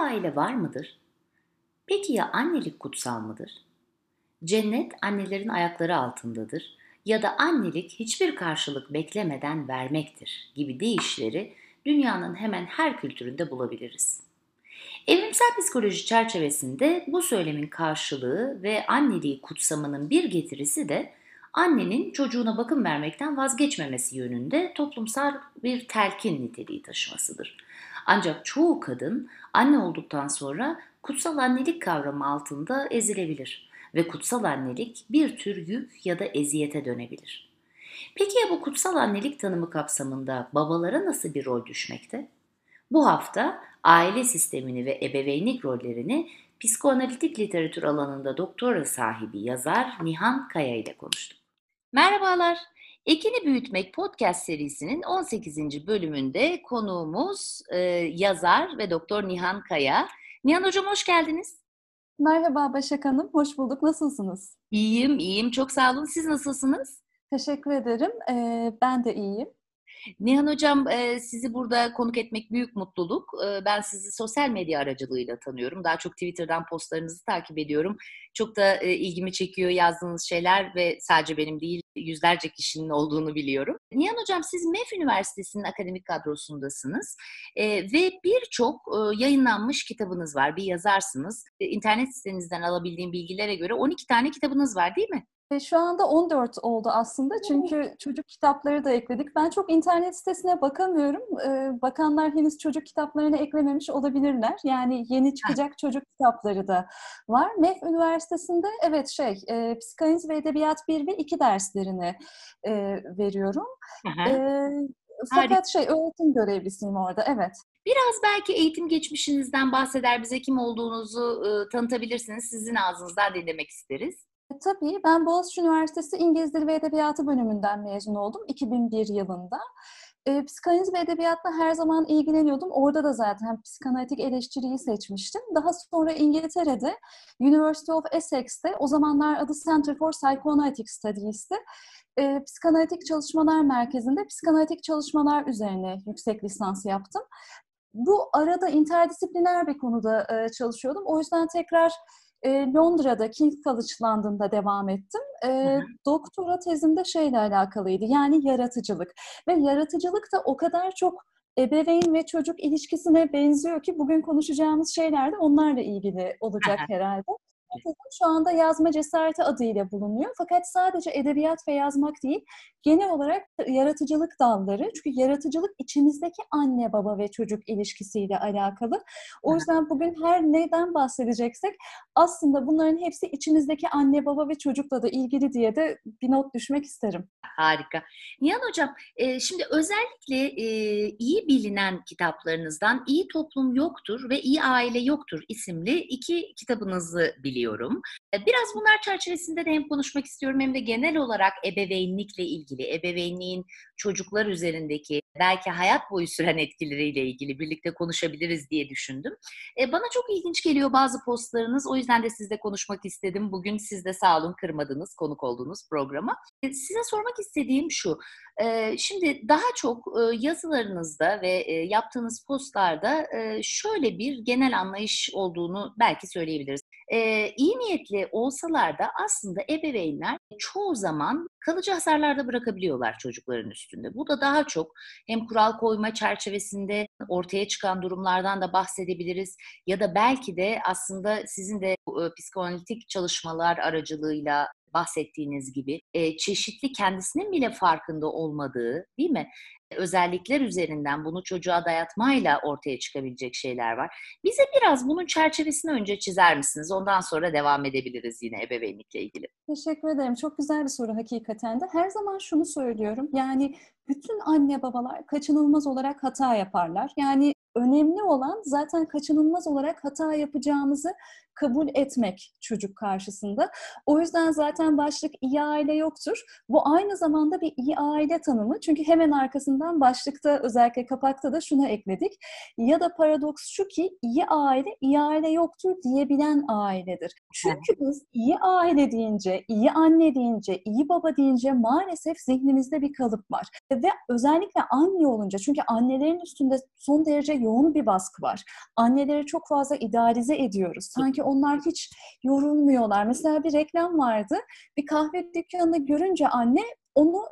Aile var mıdır? Peki ya annelik kutsal mıdır? Cennet annelerin ayakları altındadır ya da annelik hiçbir karşılık beklemeden vermektir gibi deyişleri dünyanın hemen her kültüründe bulabiliriz. Evrimsel psikoloji çerçevesinde bu söylemin karşılığı ve anneliği kutsamanın bir getirisi de annenin çocuğuna bakım vermekten vazgeçmemesi yönünde toplumsal bir telkin niteliği taşımasıdır. Ancak çoğu kadın anne olduktan sonra kutsal annelik kavramı altında ezilebilir ve kutsal annelik bir tür yük ya da eziyete dönebilir. Peki ya bu kutsal annelik tanımı kapsamında babalara nasıl bir rol düşmekte? Bu hafta aile sistemini ve ebeveynlik rollerini psikoanalitik literatür alanında doktora sahibi yazar Nihan Kaya ile konuştuk. Merhabalar. Ekini Büyütmek podcast serisinin 18. bölümünde konuğumuz e, yazar ve doktor Nihan Kaya. Nihan Hocam hoş geldiniz. Merhaba Başak Hanım, hoş bulduk. Nasılsınız? İyiyim, iyiyim. Çok sağ olun. Siz nasılsınız? Teşekkür ederim. Ee, ben de iyiyim. Nihan Hocam sizi burada konuk etmek büyük mutluluk. Ben sizi sosyal medya aracılığıyla tanıyorum. Daha çok Twitter'dan postlarınızı takip ediyorum. Çok da ilgimi çekiyor yazdığınız şeyler ve sadece benim değil yüzlerce kişinin olduğunu biliyorum. Nihan Hocam siz MEF Üniversitesi'nin akademik kadrosundasınız ve birçok yayınlanmış kitabınız var. Bir yazarsınız. İnternet sitenizden alabildiğim bilgilere göre 12 tane kitabınız var değil mi? Şu anda 14 oldu aslında çünkü çocuk kitapları da ekledik. Ben çok internet sitesine bakamıyorum. Bakanlar henüz çocuk kitaplarını eklememiş olabilirler. Yani yeni çıkacak çocuk kitapları da var. MEF Üniversitesi'nde evet şey psikanaliz ve edebiyat 1 ve 2 derslerini veriyorum. Fakat Harika. şey öğretim görevlisiyim orada evet. Biraz belki eğitim geçmişinizden bahseder bize kim olduğunuzu tanıtabilirsiniz. Sizin ağzınızdan dinlemek isteriz. Tabii ben Boğaziçi Üniversitesi İngiliz Dili ve Edebiyatı bölümünden mezun oldum 2001 yılında. E, psikanaliz ve edebiyatla her zaman ilgileniyordum. Orada da zaten psikanalitik eleştiriyi seçmiştim. Daha sonra İngiltere'de University of Essex'te o zamanlar adı Center for Psychoanalytic Studies'ti. E, psikanalitik Çalışmalar Merkezi'nde psikanalitik çalışmalar üzerine yüksek lisans yaptım. Bu arada interdisipliner bir konuda e, çalışıyordum. O yüzden tekrar e, Londra'da King's College London'da devam ettim. E, doktora tezimde şeyle alakalıydı yani yaratıcılık. Ve yaratıcılık da o kadar çok ebeveyn ve çocuk ilişkisine benziyor ki bugün konuşacağımız şeyler de onlarla ilgili olacak herhalde. Şu anda yazma cesareti adıyla bulunuyor. Fakat sadece edebiyat ve yazmak değil, genel olarak yaratıcılık dalları. Çünkü yaratıcılık içimizdeki anne baba ve çocuk ilişkisiyle alakalı. O yüzden bugün her neyden bahsedeceksek aslında bunların hepsi içimizdeki anne baba ve çocukla da ilgili diye de bir not düşmek isterim. Harika. Nihan Hocam, şimdi özellikle iyi bilinen kitaplarınızdan İyi Toplum Yoktur ve İyi Aile Yoktur isimli iki kitabınızı biliyorum. Biraz bunlar çerçevesinde de hem konuşmak istiyorum hem de genel olarak ebeveynlikle ilgili, ebeveynliğin çocuklar üzerindeki belki hayat boyu süren etkileriyle ilgili birlikte konuşabiliriz diye düşündüm. Bana çok ilginç geliyor bazı postlarınız. O yüzden de sizle konuşmak istedim. Bugün siz de sağ olun kırmadınız konuk olduğunuz programa. Size sormak istediğim şu. Şimdi daha çok yazılarınızda ve yaptığınız postlarda şöyle bir genel anlayış olduğunu belki söyleyebiliriz. İyi niyetli olsalar da aslında ebeveynler çoğu zaman kalıcı hasarlarda bırakabiliyorlar çocukların üstünde. Bu da daha çok hem kural koyma çerçevesinde ortaya çıkan durumlardan da bahsedebiliriz ya da belki de aslında sizin de psikoanalitik çalışmalar aracılığıyla bahsettiğiniz gibi e, çeşitli kendisinin bile farkında olmadığı değil mi? Özellikler üzerinden bunu çocuğa dayatmayla ortaya çıkabilecek şeyler var. Bize biraz bunun çerçevesini önce çizer misiniz? Ondan sonra devam edebiliriz yine ebeveynlikle ilgili. Teşekkür ederim. Çok güzel bir soru hakikaten de. Her zaman şunu söylüyorum. Yani bütün anne babalar kaçınılmaz olarak hata yaparlar. Yani önemli olan zaten kaçınılmaz olarak hata yapacağımızı kabul etmek çocuk karşısında. O yüzden zaten başlık iyi aile yoktur. Bu aynı zamanda bir iyi aile tanımı. Çünkü hemen arkasından başlıkta özellikle kapakta da şunu ekledik. Ya da paradoks şu ki iyi aile iyi aile yoktur diyebilen ailedir. Çünkü biz iyi aile deyince, iyi anne deyince, iyi baba deyince maalesef zihnimizde bir kalıp var. Ve özellikle anne olunca çünkü annelerin üstünde son derece yoğun bir baskı var. Anneleri çok fazla idealize ediyoruz. Sanki onlar hiç yorulmuyorlar. Mesela bir reklam vardı. Bir kahve dükkanını görünce anne onu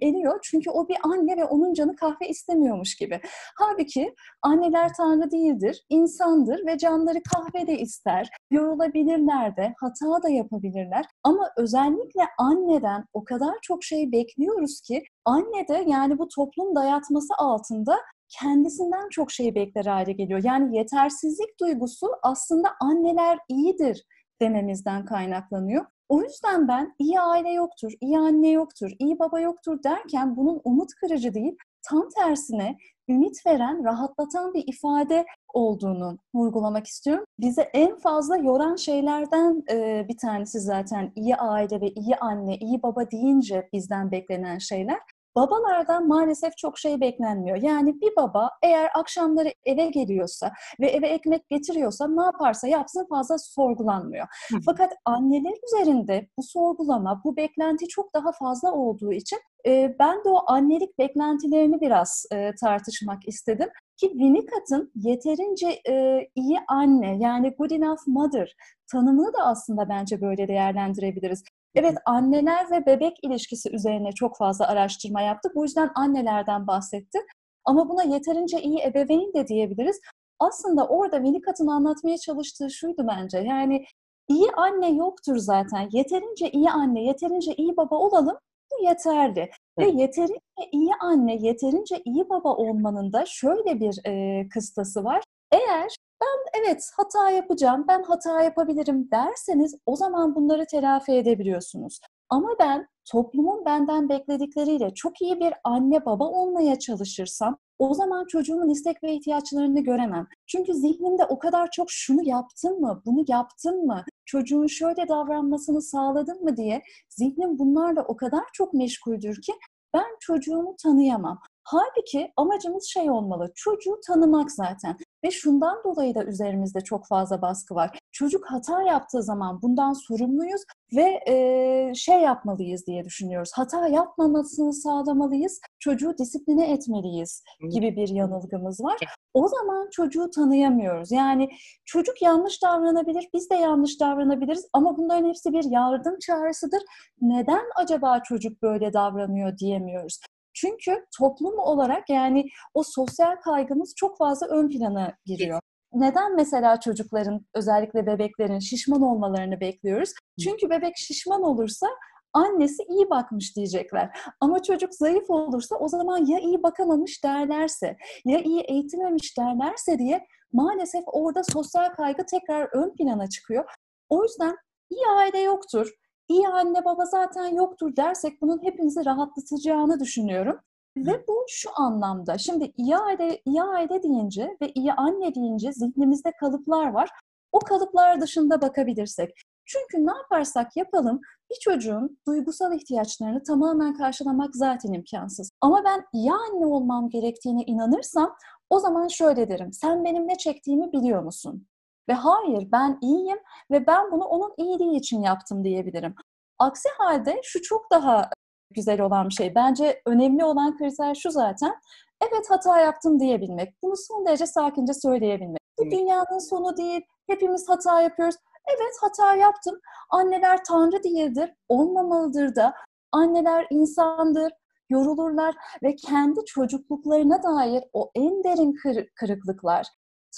eliyor çünkü o bir anne ve onun canı kahve istemiyormuş gibi. Halbuki anneler tanrı değildir, insandır ve canları kahve de ister. Yorulabilirler de, hata da yapabilirler. Ama özellikle anneden o kadar çok şey bekliyoruz ki anne de yani bu toplum dayatması altında kendisinden çok şey bekler hale geliyor. Yani yetersizlik duygusu aslında anneler iyidir dememizden kaynaklanıyor. O yüzden ben iyi aile yoktur, iyi anne yoktur, iyi baba yoktur derken bunun umut kırıcı değil, tam tersine ümit veren, rahatlatan bir ifade olduğunu vurgulamak istiyorum. Bize en fazla yoran şeylerden e, bir tanesi zaten iyi aile ve iyi anne, iyi baba deyince bizden beklenen şeyler. Babalardan maalesef çok şey beklenmiyor. Yani bir baba eğer akşamları eve geliyorsa ve eve ekmek getiriyorsa ne yaparsa yapsın fazla sorgulanmıyor. Fakat anneler üzerinde bu sorgulama, bu beklenti çok daha fazla olduğu için e, ben de o annelik beklentilerini biraz e, tartışmak istedim. Ki Winnicott'ın yeterince e, iyi anne yani good enough mother tanımını da aslında bence böyle değerlendirebiliriz. Evet anneler ve bebek ilişkisi üzerine çok fazla araştırma yaptık. Bu yüzden annelerden bahsetti. Ama buna yeterince iyi ebeveyn de diyebiliriz. Aslında orada Winnicott'ın anlatmaya çalıştığı şuydu bence. Yani iyi anne yoktur zaten. Yeterince iyi anne, yeterince iyi baba olalım. Bu yeterli. Ve yeterince iyi anne, yeterince iyi baba olmanın da şöyle bir e, kıstası var. Eğer ben evet hata yapacağım, ben hata yapabilirim derseniz o zaman bunları telafi edebiliyorsunuz. Ama ben toplumun benden bekledikleriyle çok iyi bir anne baba olmaya çalışırsam o zaman çocuğumun istek ve ihtiyaçlarını göremem. Çünkü zihnimde o kadar çok şunu yaptın mı, bunu yaptın mı, çocuğun şöyle davranmasını sağladın mı diye zihnim bunlarla o kadar çok meşguldür ki ben çocuğumu tanıyamam. Halbuki amacımız şey olmalı, çocuğu tanımak zaten. Ve şundan dolayı da üzerimizde çok fazla baskı var. Çocuk hata yaptığı zaman bundan sorumluyuz ve e, şey yapmalıyız diye düşünüyoruz. Hata yapmamasını sağlamalıyız, çocuğu disipline etmeliyiz gibi bir yanılgımız var. O zaman çocuğu tanıyamıyoruz. Yani çocuk yanlış davranabilir, biz de yanlış davranabiliriz ama bunların hepsi bir yardım çağrısıdır. Neden acaba çocuk böyle davranıyor diyemiyoruz. Çünkü toplum olarak yani o sosyal kaygımız çok fazla ön plana giriyor. Neden mesela çocukların özellikle bebeklerin şişman olmalarını bekliyoruz? Çünkü bebek şişman olursa annesi iyi bakmış diyecekler. Ama çocuk zayıf olursa o zaman ya iyi bakamamış derlerse, ya iyi eğitilmemiş derlerse diye maalesef orada sosyal kaygı tekrar ön plana çıkıyor. O yüzden iyi aile yoktur iyi anne baba zaten yoktur dersek bunun hepimizi rahatlatacağını düşünüyorum. Ve bu şu anlamda, şimdi iyi aile, iyi aile deyince ve iyi anne deyince zihnimizde kalıplar var. O kalıplar dışında bakabilirsek. Çünkü ne yaparsak yapalım bir çocuğun duygusal ihtiyaçlarını tamamen karşılamak zaten imkansız. Ama ben iyi anne olmam gerektiğine inanırsam o zaman şöyle derim. Sen benim ne çektiğimi biliyor musun? Ve hayır ben iyiyim ve ben bunu onun iyiliği için yaptım diyebilirim. Aksi halde şu çok daha güzel olan bir şey. Bence önemli olan kriter şu zaten. Evet hata yaptım diyebilmek. Bunu son derece sakince söyleyebilmek. Bu dünyanın sonu değil. Hepimiz hata yapıyoruz. Evet hata yaptım. Anneler tanrı değildir. Olmamalıdır da. Anneler insandır yorulurlar ve kendi çocukluklarına dair o en derin kır- kırıklıklar,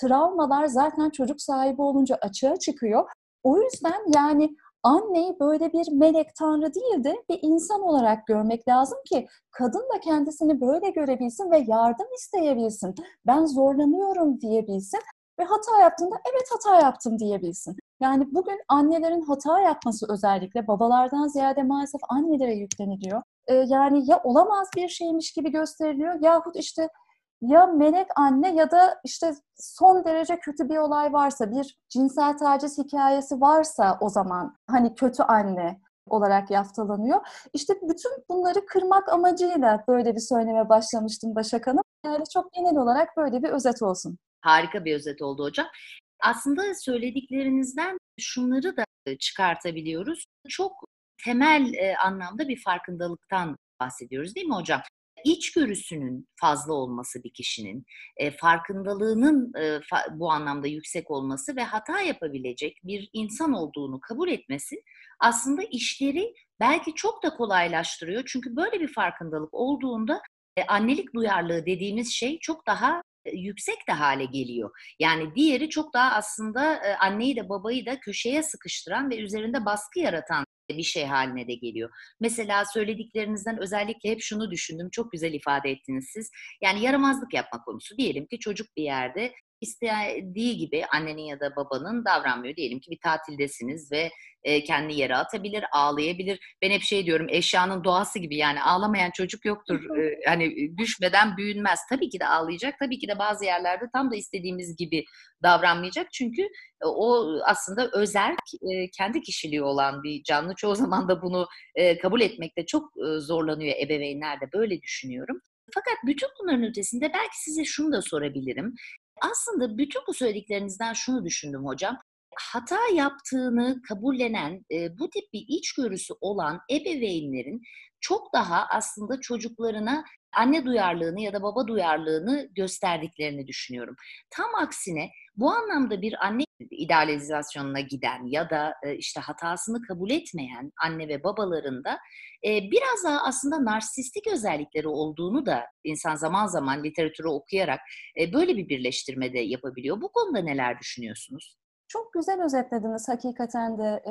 travmalar zaten çocuk sahibi olunca açığa çıkıyor. O yüzden yani anneyi böyle bir melek tanrı değil de bir insan olarak görmek lazım ki kadın da kendisini böyle görebilsin ve yardım isteyebilsin. Ben zorlanıyorum diyebilsin ve hata yaptığında evet hata yaptım diyebilsin. Yani bugün annelerin hata yapması özellikle babalardan ziyade maalesef annelere yükleniliyor. Ee, yani ya olamaz bir şeymiş gibi gösteriliyor yahut işte ya melek anne ya da işte son derece kötü bir olay varsa, bir cinsel taciz hikayesi varsa o zaman hani kötü anne olarak yaftalanıyor. İşte bütün bunları kırmak amacıyla böyle bir söyleme başlamıştım Başak Hanım. Yani çok genel olarak böyle bir özet olsun. Harika bir özet oldu hocam. Aslında söylediklerinizden şunları da çıkartabiliyoruz. Çok temel anlamda bir farkındalıktan bahsediyoruz değil mi hocam? İçgörüsünün fazla olması bir kişinin, e, farkındalığının e, fa- bu anlamda yüksek olması ve hata yapabilecek bir insan olduğunu kabul etmesi aslında işleri belki çok da kolaylaştırıyor. Çünkü böyle bir farkındalık olduğunda e, annelik duyarlılığı dediğimiz şey çok daha yüksek de hale geliyor. Yani diğeri çok daha aslında e, anneyi de babayı da köşeye sıkıştıran ve üzerinde baskı yaratan bir şey haline de geliyor. Mesela söylediklerinizden özellikle hep şunu düşündüm. Çok güzel ifade ettiniz siz. Yani yaramazlık yapma konusu. Diyelim ki çocuk bir yerde istediği gibi annenin ya da babanın davranmıyor. Diyelim ki bir tatildesiniz ve e, kendi yere atabilir, ağlayabilir. Ben hep şey diyorum eşyanın doğası gibi yani ağlamayan çocuk yoktur. E, hani düşmeden büyünmez. Tabii ki de ağlayacak. Tabii ki de bazı yerlerde tam da istediğimiz gibi davranmayacak. Çünkü e, o aslında özerk, e, kendi kişiliği olan bir canlı. Çoğu zaman da bunu e, kabul etmekte çok e, zorlanıyor ebeveynler de böyle düşünüyorum. Fakat bütün bunların ötesinde belki size şunu da sorabilirim. Aslında bütün bu söylediklerinizden şunu düşündüm hocam. Hata yaptığını kabullenen, e, bu tip bir içgörüsü olan ebeveynlerin çok daha aslında çocuklarına anne duyarlılığını ya da baba duyarlılığını gösterdiklerini düşünüyorum. Tam aksine bu anlamda bir anne idealizasyonuna giden ya da e, işte hatasını kabul etmeyen anne ve babalarında e, biraz daha aslında narsistik özellikleri olduğunu da insan zaman zaman literatürü okuyarak e, böyle bir birleştirme de yapabiliyor. Bu konuda neler düşünüyorsunuz? Çok güzel özetlediniz hakikaten de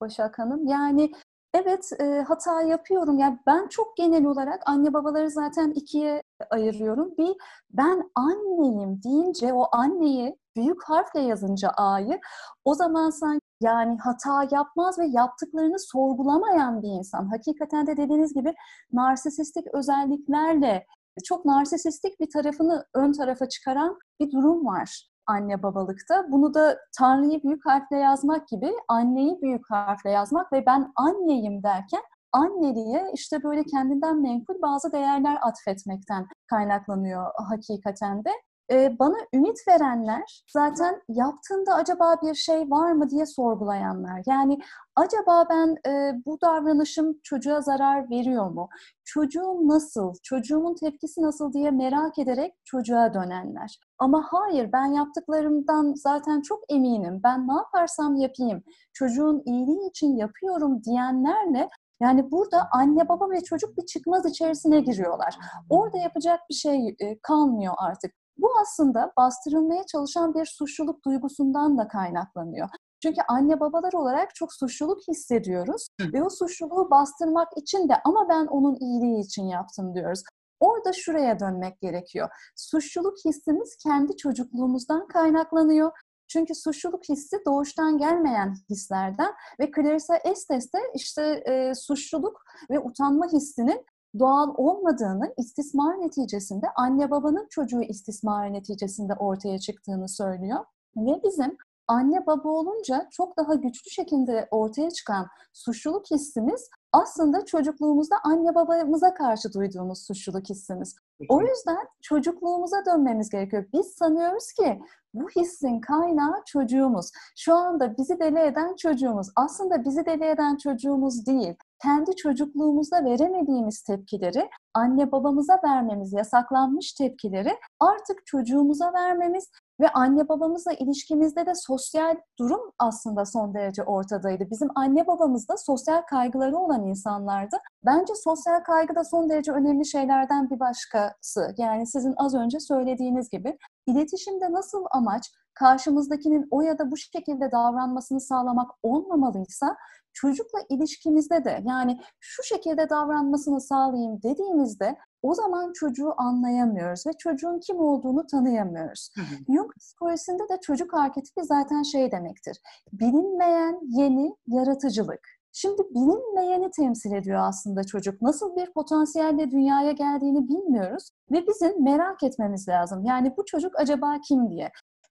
Başak Hanım. Yani Evet, e, hata yapıyorum. Yani ben çok genel olarak anne babaları zaten ikiye ayırıyorum. Bir, ben anneyim deyince o anneyi büyük harfle yazınca A'yı o zaman sanki yani hata yapmaz ve yaptıklarını sorgulamayan bir insan. Hakikaten de dediğiniz gibi narsisistik özelliklerle çok narsisistik bir tarafını ön tarafa çıkaran bir durum var anne babalıkta. Bunu da Tanrı'yı büyük harfle yazmak gibi anneyi büyük harfle yazmak ve ben anneyim derken anneliğe işte böyle kendinden menkul bazı değerler atfetmekten kaynaklanıyor hakikaten de. Bana ümit verenler zaten yaptığında acaba bir şey var mı diye sorgulayanlar. Yani acaba ben e, bu davranışım çocuğa zarar veriyor mu? Çocuğum nasıl? Çocuğumun tepkisi nasıl diye merak ederek çocuğa dönenler. Ama hayır ben yaptıklarımdan zaten çok eminim. Ben ne yaparsam yapayım çocuğun iyiliği için yapıyorum diyenlerle yani burada anne baba ve çocuk bir çıkmaz içerisine giriyorlar. Orada yapacak bir şey kalmıyor artık. Bu aslında bastırılmaya çalışan bir suçluluk duygusundan da kaynaklanıyor. Çünkü anne babalar olarak çok suçluluk hissediyoruz Hı. ve o suçluluğu bastırmak için de ama ben onun iyiliği için yaptım diyoruz. Orada şuraya dönmek gerekiyor. Suçluluk hissimiz kendi çocukluğumuzdan kaynaklanıyor. Çünkü suçluluk hissi doğuştan gelmeyen hislerden ve Clarissa Estes de işte e, suçluluk ve utanma hissinin doğal olmadığını, istismar neticesinde anne babanın çocuğu istismar neticesinde ortaya çıktığını söylüyor. Ve bizim anne baba olunca çok daha güçlü şekilde ortaya çıkan suçluluk hissimiz aslında çocukluğumuzda anne babamıza karşı duyduğumuz suçluluk hissimiz. O yüzden çocukluğumuza dönmemiz gerekiyor. Biz sanıyoruz ki bu hissin kaynağı çocuğumuz. Şu anda bizi deli eden çocuğumuz. Aslında bizi deli eden çocuğumuz değil. Kendi çocukluğumuzda veremediğimiz tepkileri anne babamıza vermemiz, yasaklanmış tepkileri artık çocuğumuza vermemiz ve anne babamızla ilişkimizde de sosyal durum aslında son derece ortadaydı. Bizim anne babamız da sosyal kaygıları olan insanlardı. Bence sosyal kaygı da son derece önemli şeylerden bir başkası. Yani sizin az önce söylediğiniz gibi iletişimde nasıl amaç karşımızdakinin o ya da bu şekilde davranmasını sağlamak olmamalıysa çocukla ilişkimizde de yani şu şekilde davranmasını sağlayayım dediğimizde o zaman çocuğu anlayamıyoruz ve çocuğun kim olduğunu tanıyamıyoruz. Jung psikolojisinde de çocuk arketipi zaten şey demektir. Bilinmeyen yeni yaratıcılık. Şimdi bilinmeyeni temsil ediyor aslında çocuk. Nasıl bir potansiyelle dünyaya geldiğini bilmiyoruz ve bizim merak etmemiz lazım. Yani bu çocuk acaba kim diye.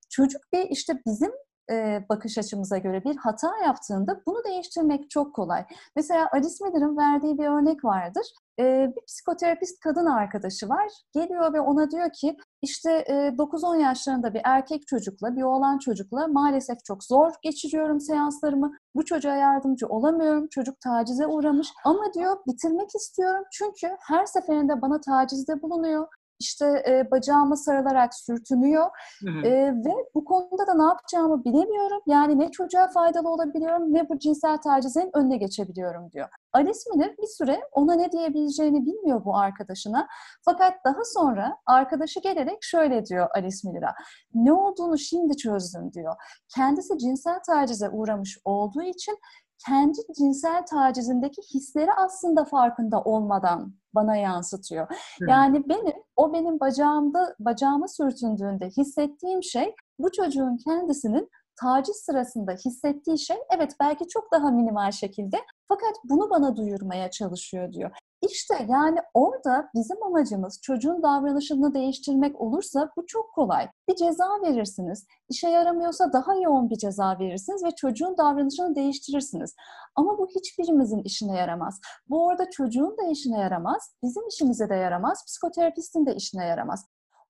Çocuk bir işte bizim bakış açımıza göre bir hata yaptığında bunu değiştirmek çok kolay. Mesela Alice Miller'ın verdiği bir örnek vardır. Bir psikoterapist kadın arkadaşı var. Geliyor ve ona diyor ki işte e, 9-10 yaşlarında bir erkek çocukla, bir oğlan çocukla maalesef çok zor geçiriyorum seanslarımı. Bu çocuğa yardımcı olamıyorum. Çocuk tacize uğramış ama diyor bitirmek istiyorum çünkü her seferinde bana tacizde bulunuyor işte e, bacağıma sarılarak sürtünüyor. E, ve bu konuda da ne yapacağımı bilemiyorum. Yani ne çocuğa faydalı olabiliyorum ne bu cinsel tacizin önüne geçebiliyorum diyor. Alice Miller bir süre ona ne diyebileceğini bilmiyor bu arkadaşına. Fakat daha sonra arkadaşı gelerek şöyle diyor Alice Miller'a. Ne olduğunu şimdi çözdüm diyor. Kendisi cinsel tacize uğramış olduğu için kendi cinsel tacizindeki hisleri aslında farkında olmadan bana yansıtıyor. Hı. Yani benim o benim bacağımda bacağıma sürtündüğünde hissettiğim şey bu çocuğun kendisinin taciz sırasında hissettiği şey evet belki çok daha minimal şekilde fakat bunu bana duyurmaya çalışıyor diyor. İşte yani orada bizim amacımız çocuğun davranışını değiştirmek olursa bu çok kolay. Bir ceza verirsiniz. İşe yaramıyorsa daha yoğun bir ceza verirsiniz ve çocuğun davranışını değiştirirsiniz. Ama bu hiçbirimizin işine yaramaz. Bu orada çocuğun da işine yaramaz, bizim işimize de yaramaz, psikoterapistin de işine yaramaz.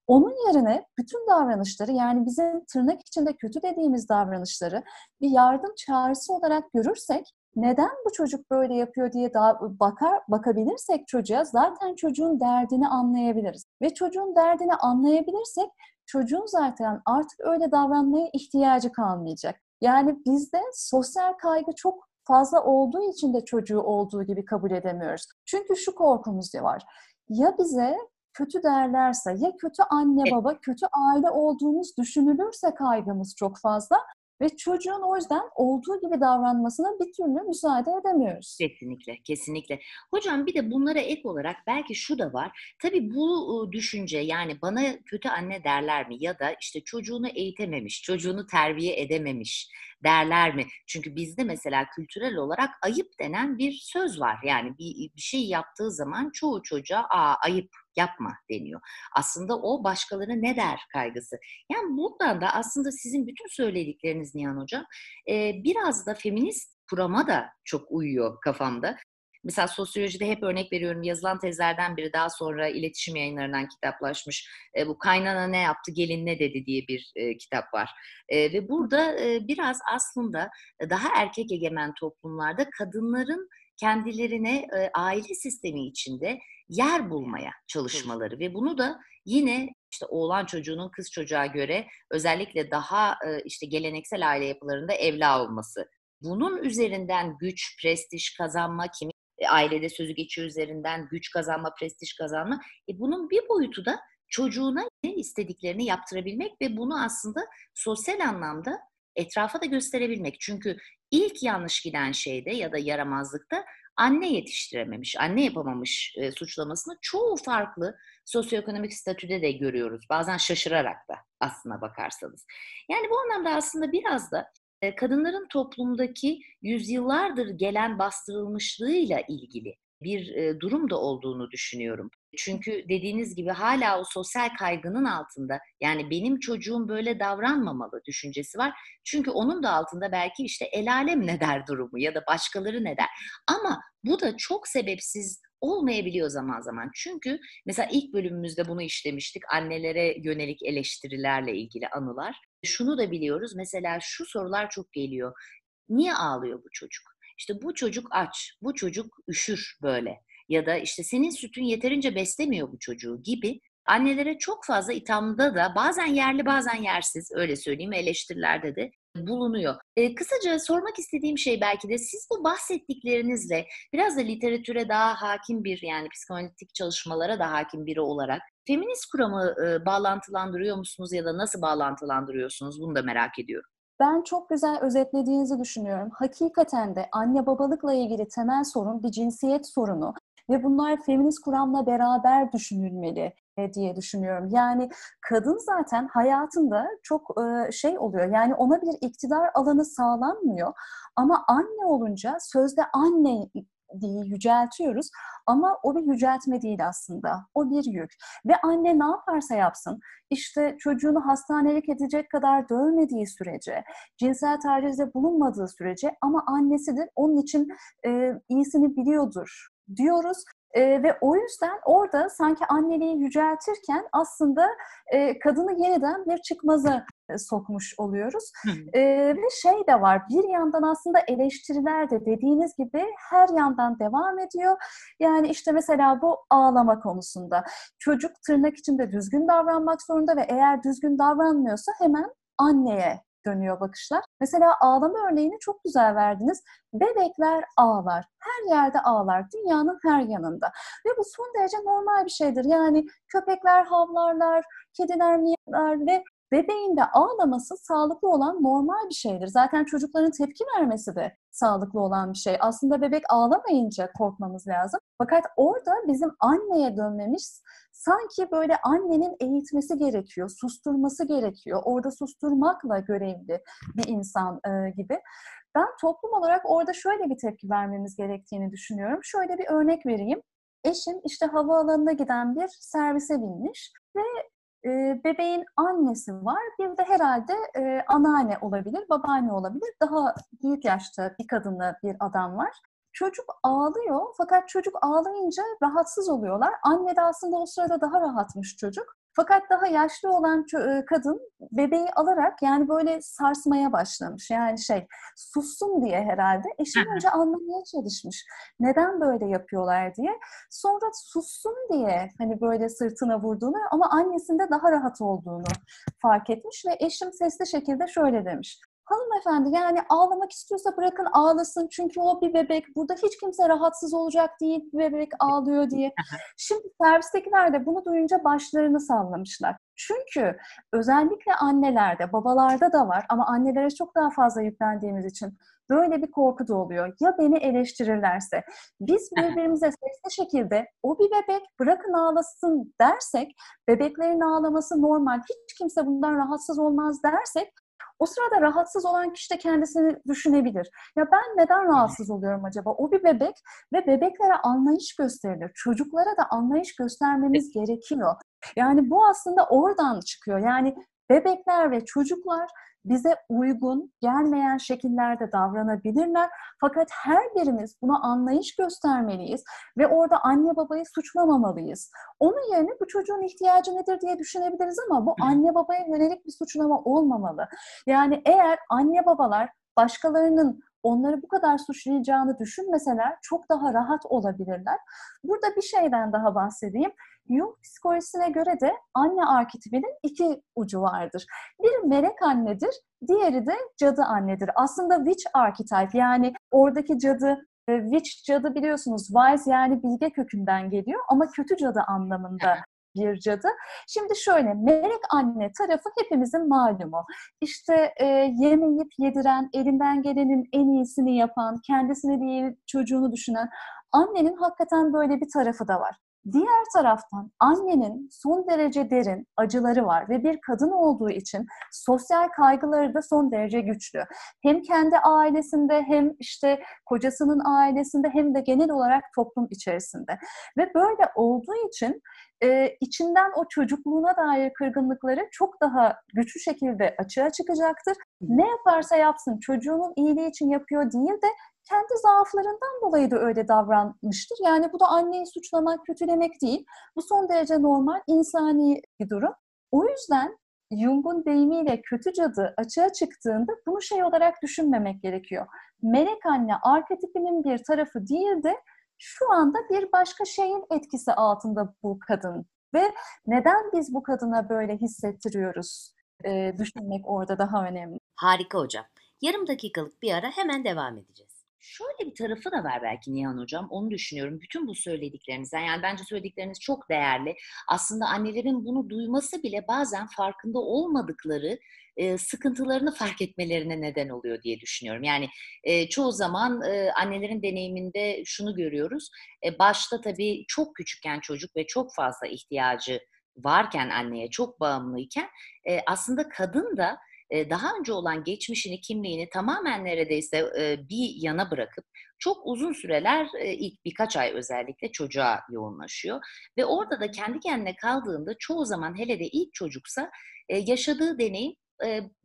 Onun yerine bütün davranışları yani bizim tırnak içinde kötü dediğimiz davranışları bir yardım çağrısı olarak görürsek neden bu çocuk böyle yapıyor diye daha bakar bakabilirsek çocuğa zaten çocuğun derdini anlayabiliriz. Ve çocuğun derdini anlayabilirsek çocuğun zaten artık öyle davranmaya ihtiyacı kalmayacak. Yani bizde sosyal kaygı çok fazla olduğu için de çocuğu olduğu gibi kabul edemiyoruz. Çünkü şu korkumuz var. Ya bize kötü derlerse, ya kötü anne baba, kötü aile olduğumuz düşünülürse kaygımız çok fazla ve çocuğun o yüzden olduğu gibi davranmasına bir türlü müsaade edemiyoruz. Kesinlikle, kesinlikle. Hocam bir de bunlara ek olarak belki şu da var. Tabii bu düşünce yani bana kötü anne derler mi ya da işte çocuğunu eğitememiş, çocuğunu terbiye edememiş derler mi? Çünkü bizde mesela kültürel olarak ayıp denen bir söz var. Yani bir, bir şey yaptığı zaman çoğu çocuğa aa ayıp yapma deniyor. Aslında o başkaları ne der kaygısı. Yani buradan da aslında sizin bütün söyledikleriniz Nihan Hocam biraz da feminist kurama da çok uyuyor kafamda. Mesela sosyolojide hep örnek veriyorum yazılan tezlerden biri daha sonra iletişim yayınlarından kitaplaşmış. E, bu kaynana ne yaptı gelin ne dedi diye bir e, kitap var. E, ve burada e, biraz aslında daha erkek egemen toplumlarda kadınların kendilerine e, aile sistemi içinde yer bulmaya çalışmaları ve bunu da yine işte oğlan çocuğunun kız çocuğa göre özellikle daha e, işte geleneksel aile yapılarında evla olması. Bunun üzerinden güç, prestij kazanma, kimi e, ailede sözü geçiyor üzerinden güç kazanma, prestij kazanma. E bunun bir boyutu da çocuğuna ne istediklerini yaptırabilmek ve bunu aslında sosyal anlamda etrafa da gösterebilmek. Çünkü ilk yanlış giden şeyde ya da yaramazlıkta anne yetiştirememiş, anne yapamamış e, suçlamasını çoğu farklı sosyoekonomik statüde de görüyoruz. Bazen şaşırarak da aslına bakarsanız. Yani bu anlamda aslında biraz da kadınların toplumdaki yüzyıllardır gelen bastırılmışlığıyla ilgili bir e, durum da olduğunu düşünüyorum. Çünkü dediğiniz gibi hala o sosyal kaygının altında yani benim çocuğum böyle davranmamalı düşüncesi var. Çünkü onun da altında belki işte el alem ne der durumu ya da başkaları ne der. Ama bu da çok sebepsiz olmayabiliyor zaman zaman. Çünkü mesela ilk bölümümüzde bunu işlemiştik. Annelere yönelik eleştirilerle ilgili anılar. Şunu da biliyoruz. Mesela şu sorular çok geliyor. Niye ağlıyor bu çocuk? İşte bu çocuk aç, bu çocuk üşür böyle ya da işte senin sütün yeterince beslemiyor bu çocuğu gibi annelere çok fazla ithamda da bazen yerli bazen yersiz öyle söyleyeyim eleştirilerde de bulunuyor. E, kısaca sormak istediğim şey belki de siz bu bahsettiklerinizle biraz da literatüre daha hakim bir yani psikanalitik çalışmalara da hakim biri olarak feminist kuramı e, bağlantılandırıyor musunuz ya da nasıl bağlantılandırıyorsunuz bunu da merak ediyorum. Ben çok güzel özetlediğinizi düşünüyorum. Hakikaten de anne babalıkla ilgili temel sorun bir cinsiyet sorunu ve bunlar feminist kuramla beraber düşünülmeli. e, diye düşünüyorum. Yani kadın zaten hayatında çok e, şey oluyor. Yani ona bir iktidar alanı sağlanmıyor. Ama anne olunca sözde anne diye yüceltiyoruz ama o bir yüceltme değil aslında. O bir yük. Ve anne ne yaparsa yapsın, işte çocuğunu hastanelik edecek kadar dövmediği sürece, cinsel tacizde bulunmadığı sürece ama annesidir, onun için e, iyisini biliyordur diyoruz e, ve o yüzden orada sanki anneliği yüceltirken aslında e, kadını yeniden bir çıkmaza sokmuş oluyoruz. E, ve şey de var, bir yandan aslında eleştiriler de dediğiniz gibi her yandan devam ediyor. Yani işte mesela bu ağlama konusunda. Çocuk tırnak içinde düzgün davranmak zorunda ve eğer düzgün davranmıyorsa hemen anneye dönüyor bakışlar. Mesela ağlama örneğini çok güzel verdiniz. Bebekler ağlar. Her yerde ağlar. Dünyanın her yanında. Ve bu son derece normal bir şeydir. Yani köpekler havlarlar, kediler miyavlar ve bebeğin de ağlaması sağlıklı olan normal bir şeydir. Zaten çocukların tepki vermesi de sağlıklı olan bir şey. Aslında bebek ağlamayınca korkmamız lazım. Fakat orada bizim anneye dönmemiz sanki böyle annenin eğitmesi gerekiyor, susturması gerekiyor. Orada susturmakla görevli bir insan e, gibi. Ben toplum olarak orada şöyle bir tepki vermemiz gerektiğini düşünüyorum. Şöyle bir örnek vereyim. Eşim işte havaalanına giden bir servise binmiş ve bebeğin annesi var. Bir de herhalde e, anneanne olabilir, babaanne olabilir. Daha büyük yaşta bir kadınla bir adam var. Çocuk ağlıyor fakat çocuk ağlayınca rahatsız oluyorlar. Anne de aslında o sırada daha rahatmış çocuk. Fakat daha yaşlı olan e, kadın bebeği alarak yani böyle sarsmaya başlamış. Yani şey sussun diye herhalde. Eşim önce anlamaya çalışmış. Neden böyle yapıyorlar diye. Sonra sussun diye hani böyle sırtına vurduğunu ama annesinde daha rahat olduğunu fark etmiş ve eşim sesli şekilde şöyle demiş. Hanımefendi yani ağlamak istiyorsa bırakın ağlasın çünkü o bir bebek. Burada hiç kimse rahatsız olacak değil bir bebek ağlıyor diye. Şimdi servistekiler de bunu duyunca başlarını sallamışlar. Çünkü özellikle annelerde, babalarda da var ama annelere çok daha fazla yüklendiğimiz için böyle bir korku da oluyor. Ya beni eleştirirlerse? Biz birbirimize sesli şekilde o bir bebek bırakın ağlasın dersek, bebeklerin ağlaması normal, hiç kimse bundan rahatsız olmaz dersek o sırada rahatsız olan kişi de kendisini düşünebilir. Ya ben neden rahatsız oluyorum acaba? O bir bebek ve bebeklere anlayış gösterilir. Çocuklara da anlayış göstermemiz gerekiyor. Yani bu aslında oradan çıkıyor. Yani bebekler ve çocuklar bize uygun gelmeyen şekillerde davranabilirler. Fakat her birimiz buna anlayış göstermeliyiz ve orada anne babayı suçlamamalıyız. Onun yerine bu çocuğun ihtiyacı nedir diye düşünebiliriz ama bu anne babaya yönelik bir suçlama olmamalı. Yani eğer anne babalar başkalarının onları bu kadar suçlayacağını düşünmeseler çok daha rahat olabilirler. Burada bir şeyden daha bahsedeyim. Jung psikolojisine göre de anne arketipinin iki ucu vardır. Biri melek annedir, diğeri de cadı annedir. Aslında witch archetype yani oradaki cadı e, Witch cadı biliyorsunuz wise yani bilge kökünden geliyor ama kötü cadı anlamında bir cadı. Şimdi şöyle, melek anne tarafı hepimizin malumu. İşte e, yemeyip yediren, elinden gelenin en iyisini yapan, kendisine değil çocuğunu düşünen annenin hakikaten böyle bir tarafı da var. Diğer taraftan annenin son derece derin acıları var ve bir kadın olduğu için sosyal kaygıları da son derece güçlü. Hem kendi ailesinde hem işte kocasının ailesinde hem de genel olarak toplum içerisinde. Ve böyle olduğu için e, içinden o çocukluğuna dair kırgınlıkları çok daha güçlü şekilde açığa çıkacaktır. Ne yaparsa yapsın çocuğunun iyiliği için yapıyor değil de kendi zaaflarından dolayı da öyle davranmıştır. Yani bu da anneyi suçlamak, kötülemek değil. Bu son derece normal, insani bir durum. O yüzden Jung'un deyimiyle kötü cadı açığa çıktığında bunu şey olarak düşünmemek gerekiyor. Melek anne arketipinin bir tarafı değil de şu anda bir başka şeyin etkisi altında bu kadın. Ve neden biz bu kadına böyle hissettiriyoruz? Ee, düşünmek orada daha önemli. Harika hocam. Yarım dakikalık bir ara hemen devam edeceğiz. Şöyle bir tarafı da var belki Nihan Hocam. Onu düşünüyorum. Bütün bu söylediklerinizden yani bence söyledikleriniz çok değerli. Aslında annelerin bunu duyması bile bazen farkında olmadıkları e, sıkıntılarını fark etmelerine neden oluyor diye düşünüyorum. Yani e, çoğu zaman e, annelerin deneyiminde şunu görüyoruz. E, başta tabii çok küçükken çocuk ve çok fazla ihtiyacı varken anneye çok bağımlıyken e, aslında kadın da daha önce olan geçmişini, kimliğini tamamen neredeyse bir yana bırakıp çok uzun süreler ilk birkaç ay özellikle çocuğa yoğunlaşıyor. Ve orada da kendi kendine kaldığında çoğu zaman hele de ilk çocuksa yaşadığı deneyim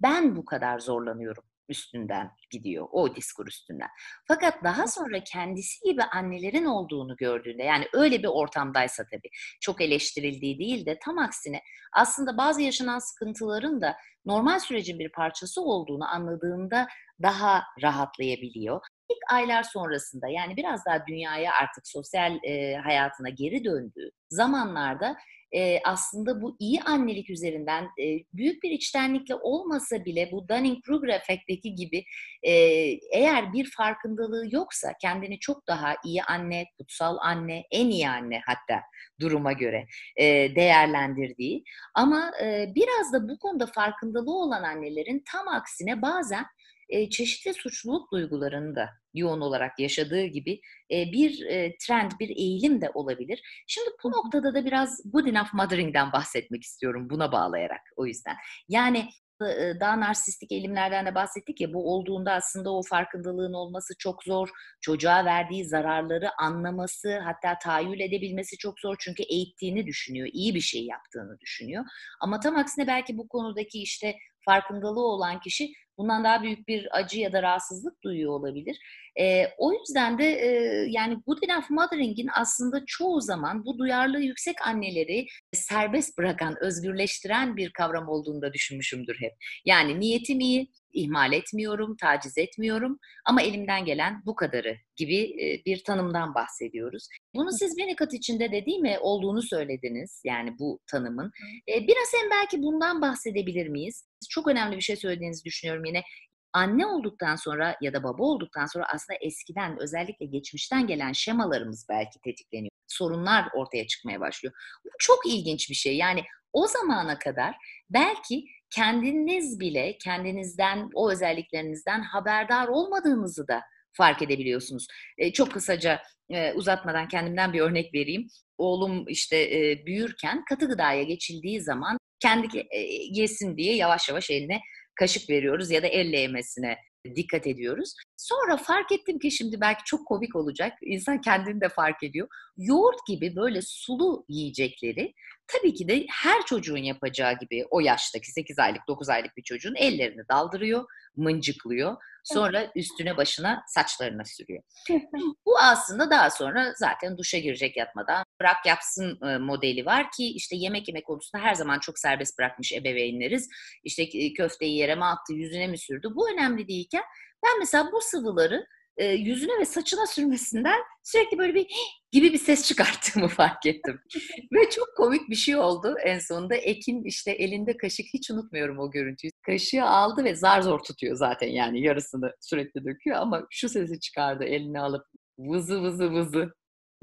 ben bu kadar zorlanıyorum üstünden gidiyor, o diskur üstünden. Fakat daha sonra kendisi gibi annelerin olduğunu gördüğünde, yani öyle bir ortamdaysa tabii, çok eleştirildiği değil de tam aksine aslında bazı yaşanan sıkıntıların da normal sürecin bir parçası olduğunu anladığında daha rahatlayabiliyor. İlk aylar sonrasında yani biraz daha dünyaya artık sosyal e, hayatına geri döndüğü zamanlarda e, aslında bu iyi annelik üzerinden e, büyük bir içtenlikle olmasa bile bu Dunning-Kruger efekteki gibi e, eğer bir farkındalığı yoksa kendini çok daha iyi anne, kutsal anne, en iyi anne hatta duruma göre e, değerlendirdiği ama e, biraz da bu konuda farkındalığı olan annelerin tam aksine bazen e, çeşitli suçluluk duygularını da yoğun olarak yaşadığı gibi e, bir e, trend, bir eğilim de olabilir. Şimdi bu noktada da biraz good enough mothering'den bahsetmek istiyorum buna bağlayarak o yüzden. Yani daha narsistik eğilimlerden de bahsettik ya bu olduğunda aslında o farkındalığın olması çok zor. Çocuğa verdiği zararları anlaması hatta tahayyül edebilmesi çok zor çünkü eğittiğini düşünüyor, iyi bir şey yaptığını düşünüyor. Ama tam aksine belki bu konudaki işte farkındalığı olan kişi bundan daha büyük bir acı ya da rahatsızlık duyuyor olabilir. E, o yüzden de e, yani Good Enough Mothering'in aslında çoğu zaman bu duyarlılığı yüksek anneleri serbest bırakan, özgürleştiren bir kavram olduğunu da düşünmüşümdür hep. Yani niyetim iyi, ihmal etmiyorum, taciz etmiyorum ama elimden gelen bu kadarı gibi bir tanımdan bahsediyoruz. Bunu siz Winnicott içinde de değil mi olduğunu söylediniz yani bu tanımın. Biraz hem belki bundan bahsedebilir miyiz? Çok önemli bir şey söylediğinizi düşünüyorum yine. Anne olduktan sonra ya da baba olduktan sonra aslında eskiden özellikle geçmişten gelen şemalarımız belki tetikleniyor. Sorunlar ortaya çıkmaya başlıyor. Bu çok ilginç bir şey. Yani o zamana kadar belki kendiniz bile kendinizden, o özelliklerinizden haberdar olmadığınızı da fark edebiliyorsunuz. E, çok kısaca e, uzatmadan kendimden bir örnek vereyim. Oğlum işte e, büyürken katı gıdaya geçildiği zaman kendi yesin diye yavaş yavaş eline kaşık veriyoruz ya da elle yemesine dikkat ediyoruz. Sonra fark ettim ki şimdi belki çok komik olacak. İnsan kendini de fark ediyor. Yoğurt gibi böyle sulu yiyecekleri tabii ki de her çocuğun yapacağı gibi o yaştaki 8 aylık 9 aylık bir çocuğun ellerini daldırıyor, mıncıklıyor. Sonra üstüne başına saçlarına sürüyor. Bu aslında daha sonra zaten duşa girecek yatmadan bırak yapsın modeli var ki işte yemek yemek konusunda her zaman çok serbest bırakmış ebeveynleriz. İşte köfteyi yere mi attı, yüzüne mi sürdü? Bu önemli değilken ben mesela bu sıvıları e, yüzüne ve saçına sürmesinden sürekli böyle bir gibi bir ses çıkarttığımı fark ettim. ve çok komik bir şey oldu en sonunda. Ekin işte elinde kaşık hiç unutmuyorum o görüntüyü. Kaşığı aldı ve zar zor tutuyor zaten yani yarısını sürekli döküyor ama şu sesi çıkardı elini alıp vızı vızı vızı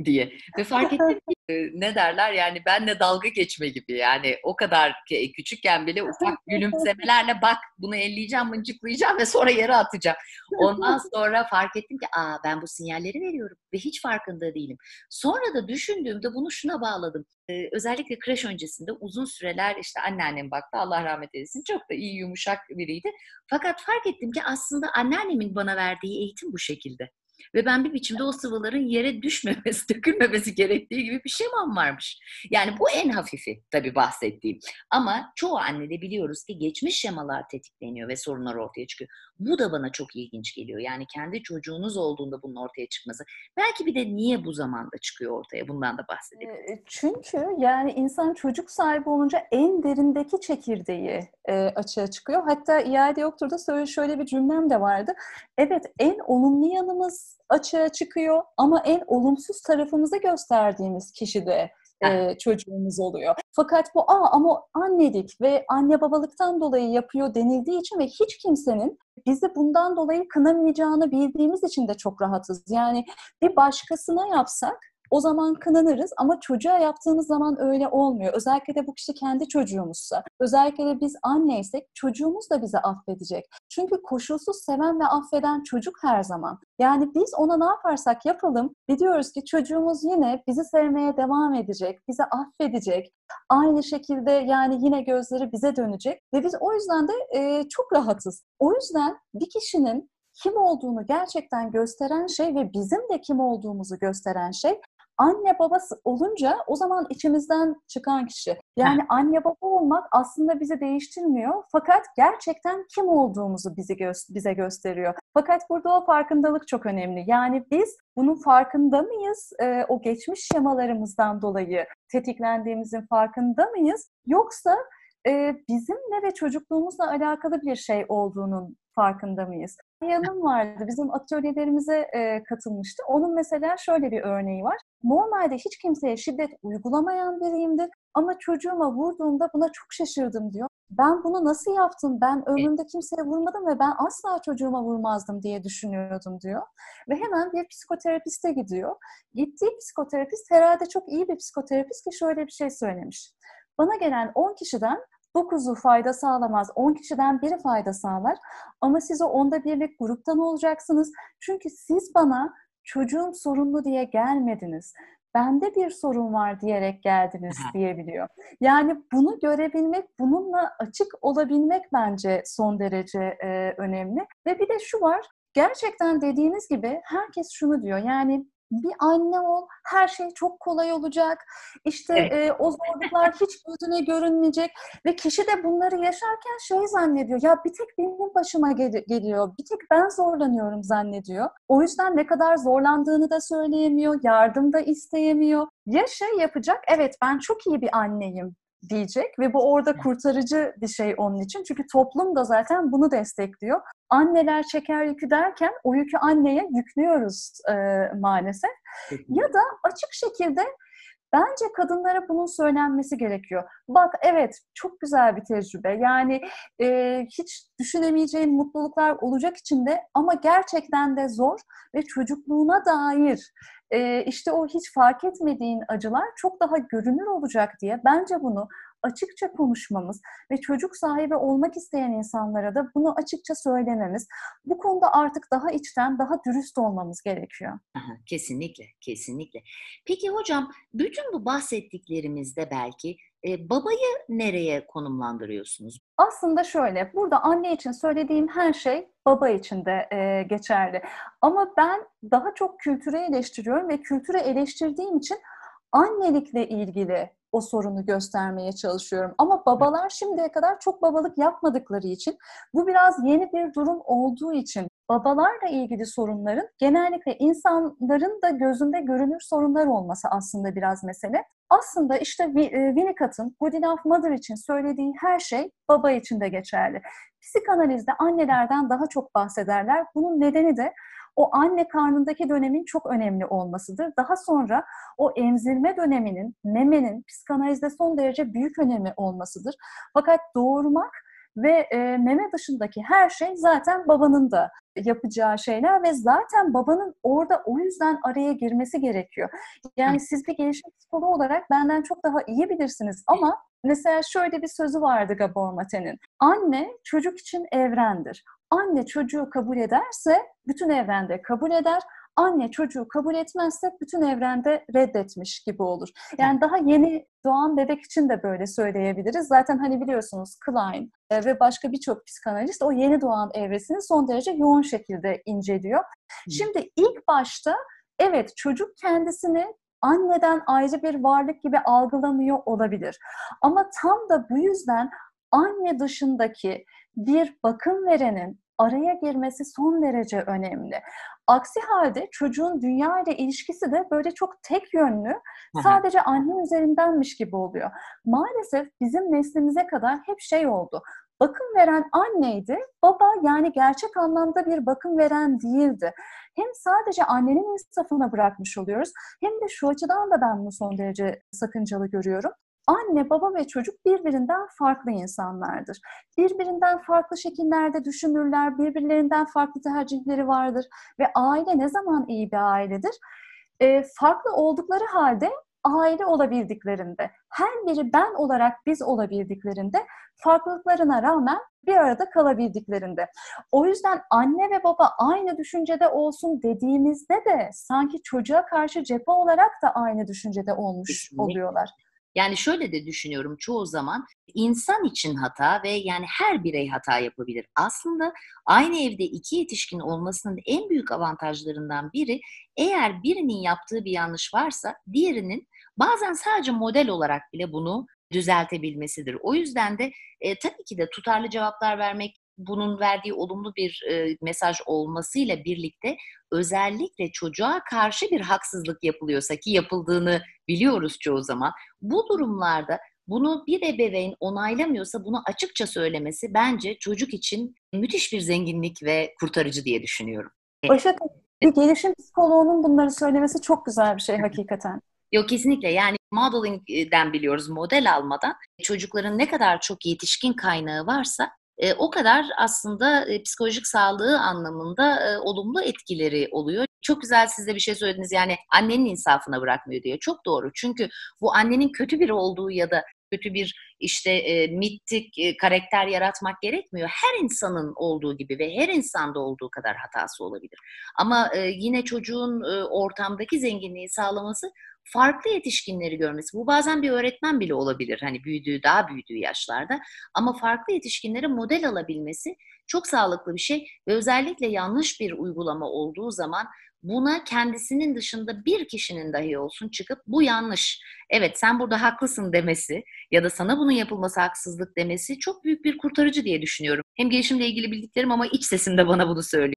diye. Ve fark ettim ki ne derler yani benle dalga geçme gibi yani o kadar küçükken bile ufak gülümsemelerle bak bunu elleyeceğim mıncıklayacağım ve sonra yere atacağım. Ondan sonra fark ettim ki aa ben bu sinyalleri veriyorum ve hiç farkında değilim. Sonra da düşündüğümde bunu şuna bağladım. Ee, özellikle kreş öncesinde uzun süreler işte anneannem baktı Allah rahmet eylesin çok da iyi yumuşak biriydi. Fakat fark ettim ki aslında anneannemin bana verdiği eğitim bu şekilde. Ve ben bir biçimde o sıvıların yere düşmemesi, dökülmemesi gerektiği gibi bir şemam varmış. Yani bu en hafifi tabii bahsettiğim. Ama çoğu annede biliyoruz ki geçmiş şemalar tetikleniyor ve sorunlar ortaya çıkıyor. Bu da bana çok ilginç geliyor. Yani kendi çocuğunuz olduğunda bunun ortaya çıkması. Belki bir de niye bu zamanda çıkıyor ortaya? Bundan da bahsedelim. Çünkü yani insan çocuk sahibi olunca en derindeki çekirdeği açığa çıkıyor. Hatta iade yoktur da şöyle bir cümlem de vardı. Evet en olumlu yanımız açığa çıkıyor ama en olumsuz tarafımızı gösterdiğimiz kişi de e, çocuğumuz oluyor. Fakat bu aa ama annelik ve anne babalıktan dolayı yapıyor denildiği için ve hiç kimsenin bizi bundan dolayı kınamayacağını bildiğimiz için de çok rahatız. Yani bir başkasına yapsak o zaman kınanırız ama çocuğa yaptığımız zaman öyle olmuyor. Özellikle de bu kişi kendi çocuğumuzsa, özellikle de biz anneysek çocuğumuz da bizi affedecek. Çünkü koşulsuz seven ve affeden çocuk her zaman. Yani biz ona ne yaparsak yapalım biliyoruz ki çocuğumuz yine bizi sevmeye devam edecek, bizi affedecek. Aynı şekilde yani yine gözleri bize dönecek ve biz o yüzden de e, çok rahatız. O yüzden bir kişinin kim olduğunu gerçekten gösteren şey ve bizim de kim olduğumuzu gösteren şey anne babası olunca o zaman içimizden çıkan kişi. Yani Heh. anne baba olmak aslında bizi değiştirmiyor fakat gerçekten kim olduğumuzu bizi gö- bize gösteriyor. Fakat burada o farkındalık çok önemli. Yani biz bunun farkında mıyız? Ee, o geçmiş şemalarımızdan dolayı tetiklendiğimizin farkında mıyız? Yoksa e, bizimle ve çocukluğumuzla alakalı bir şey olduğunun farkında mıyız? Yanım vardı, bizim atölyelerimize e, katılmıştı. Onun mesela şöyle bir örneği var. Normalde hiç kimseye şiddet uygulamayan biriyimdir ama çocuğuma vurduğumda buna çok şaşırdım diyor. Ben bunu nasıl yaptım? Ben ömrümde kimseye vurmadım ve ben asla çocuğuma vurmazdım diye düşünüyordum diyor. Ve hemen bir psikoterapiste gidiyor. Gittiği psikoterapist herhalde çok iyi bir psikoterapist ki şöyle bir şey söylemiş. Bana gelen 10 kişiden 9'u fayda sağlamaz, 10 kişiden biri fayda sağlar. Ama siz o onda birlik gruptan olacaksınız. Çünkü siz bana çocuğum sorunlu diye gelmediniz. Bende bir sorun var diyerek geldiniz diyebiliyor. Yani bunu görebilmek, bununla açık olabilmek bence son derece e, önemli. Ve bir de şu var, gerçekten dediğiniz gibi herkes şunu diyor. Yani bir anne ol, her şey çok kolay olacak. İşte evet. e, o zorluklar hiç gözüne görünmeyecek ve kişi de bunları yaşarken şey zannediyor. Ya bir tek benim başıma gel- geliyor, bir tek ben zorlanıyorum zannediyor. O yüzden ne kadar zorlandığını da söyleyemiyor, yardım da isteyemiyor. Ya şey yapacak, evet ben çok iyi bir anneyim diyecek ve bu orada kurtarıcı bir şey onun için. Çünkü toplum da zaten bunu destekliyor. Anneler çeker yükü derken o yükü anneye yüklüyoruz e, maalesef. Ya da açık şekilde Bence kadınlara bunun söylenmesi gerekiyor. Bak evet çok güzel bir tecrübe. Yani e, hiç düşünemeyeceğin mutluluklar olacak içinde ama gerçekten de zor ve çocukluğuna dair e, işte o hiç fark etmediğin acılar çok daha görünür olacak diye bence bunu açıkça konuşmamız ve çocuk sahibi olmak isteyen insanlara da bunu açıkça söylememiz, bu konuda artık daha içten, daha dürüst olmamız gerekiyor. Aha, kesinlikle, kesinlikle. Peki hocam, bütün bu bahsettiklerimizde belki e, babayı nereye konumlandırıyorsunuz? Aslında şöyle, burada anne için söylediğim her şey baba için de e, geçerli. Ama ben daha çok kültürü eleştiriyorum ve kültürü eleştirdiğim için annelikle ilgili o sorunu göstermeye çalışıyorum. Ama babalar şimdiye kadar çok babalık yapmadıkları için bu biraz yeni bir durum olduğu için babalarla ilgili sorunların genellikle insanların da gözünde görünür sorunlar olması aslında biraz mesele. Aslında işte e, Winnicott'ın Good Enough Mother için söylediği her şey baba için de geçerli. Psikanalizde annelerden daha çok bahsederler. Bunun nedeni de o anne karnındaki dönemin çok önemli olmasıdır. Daha sonra o emzirme döneminin, memenin psikanalizde son derece büyük önemi olmasıdır. Fakat doğurmak ve e, meme dışındaki her şey zaten babanın da yapacağı şeyler ve zaten babanın orada o yüzden araya girmesi gerekiyor. Yani siz bir gelişim psikoloğu olarak benden çok daha iyi bilirsiniz ama mesela şöyle bir sözü vardı Gabor Mate'nin. Anne çocuk için evrendir. Anne çocuğu kabul ederse bütün evrende kabul eder. Anne çocuğu kabul etmezse bütün evrende reddetmiş gibi olur. Yani daha yeni doğan bebek için de böyle söyleyebiliriz. Zaten hani biliyorsunuz Klein e, ve başka birçok psikanalist o yeni doğan evresini son derece yoğun şekilde inceliyor. Şimdi ilk başta evet çocuk kendisini anneden ayrı bir varlık gibi algılamıyor olabilir. Ama tam da bu yüzden anne dışındaki bir bakım verenin araya girmesi son derece önemli. Aksi halde çocuğun dünya ile ilişkisi de böyle çok tek yönlü, sadece anne üzerindenmiş gibi oluyor. Maalesef bizim neslimize kadar hep şey oldu. Bakım veren anneydi, baba yani gerçek anlamda bir bakım veren değildi. Hem sadece annenin insafına bırakmış oluyoruz, hem de şu açıdan da ben bunu son derece sakıncalı görüyorum anne, baba ve çocuk birbirinden farklı insanlardır. Birbirinden farklı şekillerde düşünürler, birbirlerinden farklı tercihleri vardır ve aile ne zaman iyi bir ailedir? e, farklı oldukları halde aile olabildiklerinde, her biri ben olarak biz olabildiklerinde, farklılıklarına rağmen bir arada kalabildiklerinde. O yüzden anne ve baba aynı düşüncede olsun dediğimizde de sanki çocuğa karşı cephe olarak da aynı düşüncede olmuş Kesinlikle. oluyorlar. Yani şöyle de düşünüyorum çoğu zaman insan için hata ve yani her birey hata yapabilir. Aslında aynı evde iki yetişkin olmasının en büyük avantajlarından biri eğer birinin yaptığı bir yanlış varsa diğerinin bazen sadece model olarak bile bunu düzeltebilmesidir. O yüzden de e, tabii ki de tutarlı cevaplar vermek bunun verdiği olumlu bir e, mesaj olmasıyla birlikte özellikle çocuğa karşı bir haksızlık yapılıyorsa ki yapıldığını biliyoruz çoğu zaman bu durumlarda bunu bir ebeveyn onaylamıyorsa bunu açıkça söylemesi bence çocuk için müthiş bir zenginlik ve kurtarıcı diye düşünüyorum. Başak, bir gelişim psikoloğunun bunları söylemesi çok güzel bir şey hakikaten. Yok kesinlikle yani modeling'den biliyoruz model almadan çocukların ne kadar çok yetişkin kaynağı varsa e, o kadar aslında e, psikolojik sağlığı anlamında e, olumlu etkileri oluyor. Çok güzel siz de bir şey söylediniz yani annenin insafına bırakmıyor diye. Çok doğru çünkü bu annenin kötü biri olduğu ya da kötü bir işte e, mitik e, karakter yaratmak gerekmiyor. Her insanın olduğu gibi ve her insanda olduğu kadar hatası olabilir. Ama e, yine çocuğun e, ortamdaki zenginliği sağlaması farklı yetişkinleri görmesi. Bu bazen bir öğretmen bile olabilir hani büyüdüğü, daha büyüdüğü yaşlarda. Ama farklı yetişkinlere model alabilmesi çok sağlıklı bir şey ve özellikle yanlış bir uygulama olduğu zaman buna kendisinin dışında bir kişinin dahi olsun çıkıp bu yanlış. Evet sen burada haklısın demesi ya da sana bunun yapılması haksızlık demesi çok büyük bir kurtarıcı diye düşünüyorum. Hem gelişimle ilgili bildiklerim ama iç sesim de bana bunu söylüyor.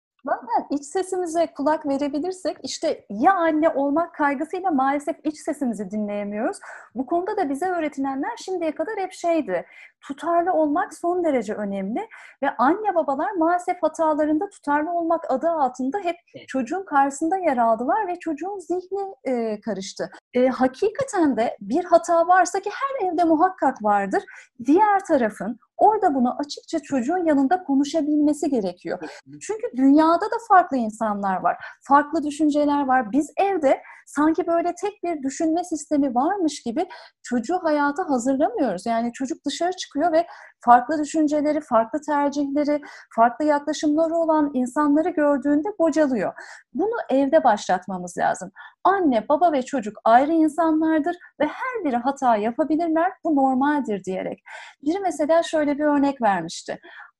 İç sesimize kulak verebilirsek işte ya anne olmak kaygısıyla maalesef iç sesimizi dinleyemiyoruz. Bu konuda da bize öğretilenler şimdiye kadar hep şeydi. Tutarlı olmak son derece önemli ve anne babalar maalesef hatalarında tutarlı olmak adı altında hep çocuğun karşısında yer aldılar ve çocuğun zihni e, karıştı. E, hakikaten de bir hata varsa ki her evde muhakkak vardır. Diğer tarafın orada bunu açıkça çocuğun yanında konuşabilmesi gerekiyor. Çünkü dünyada da farklı insanlar var. Farklı düşünceler var. Biz evde sanki böyle tek bir düşünme sistemi varmış gibi çocuğu hayata hazırlamıyoruz. Yani çocuk dışarı çıkıyor ve farklı düşünceleri, farklı tercihleri, farklı yaklaşımları olan insanları gördüğünde bocalıyor. Bunu evde başlatmamız lazım. Anne, baba ve çocuk ayrı insanlardır ve her biri hata yapabilirler. Bu normaldir diyerek. Biri mesela şöyle bir örnek vermişti.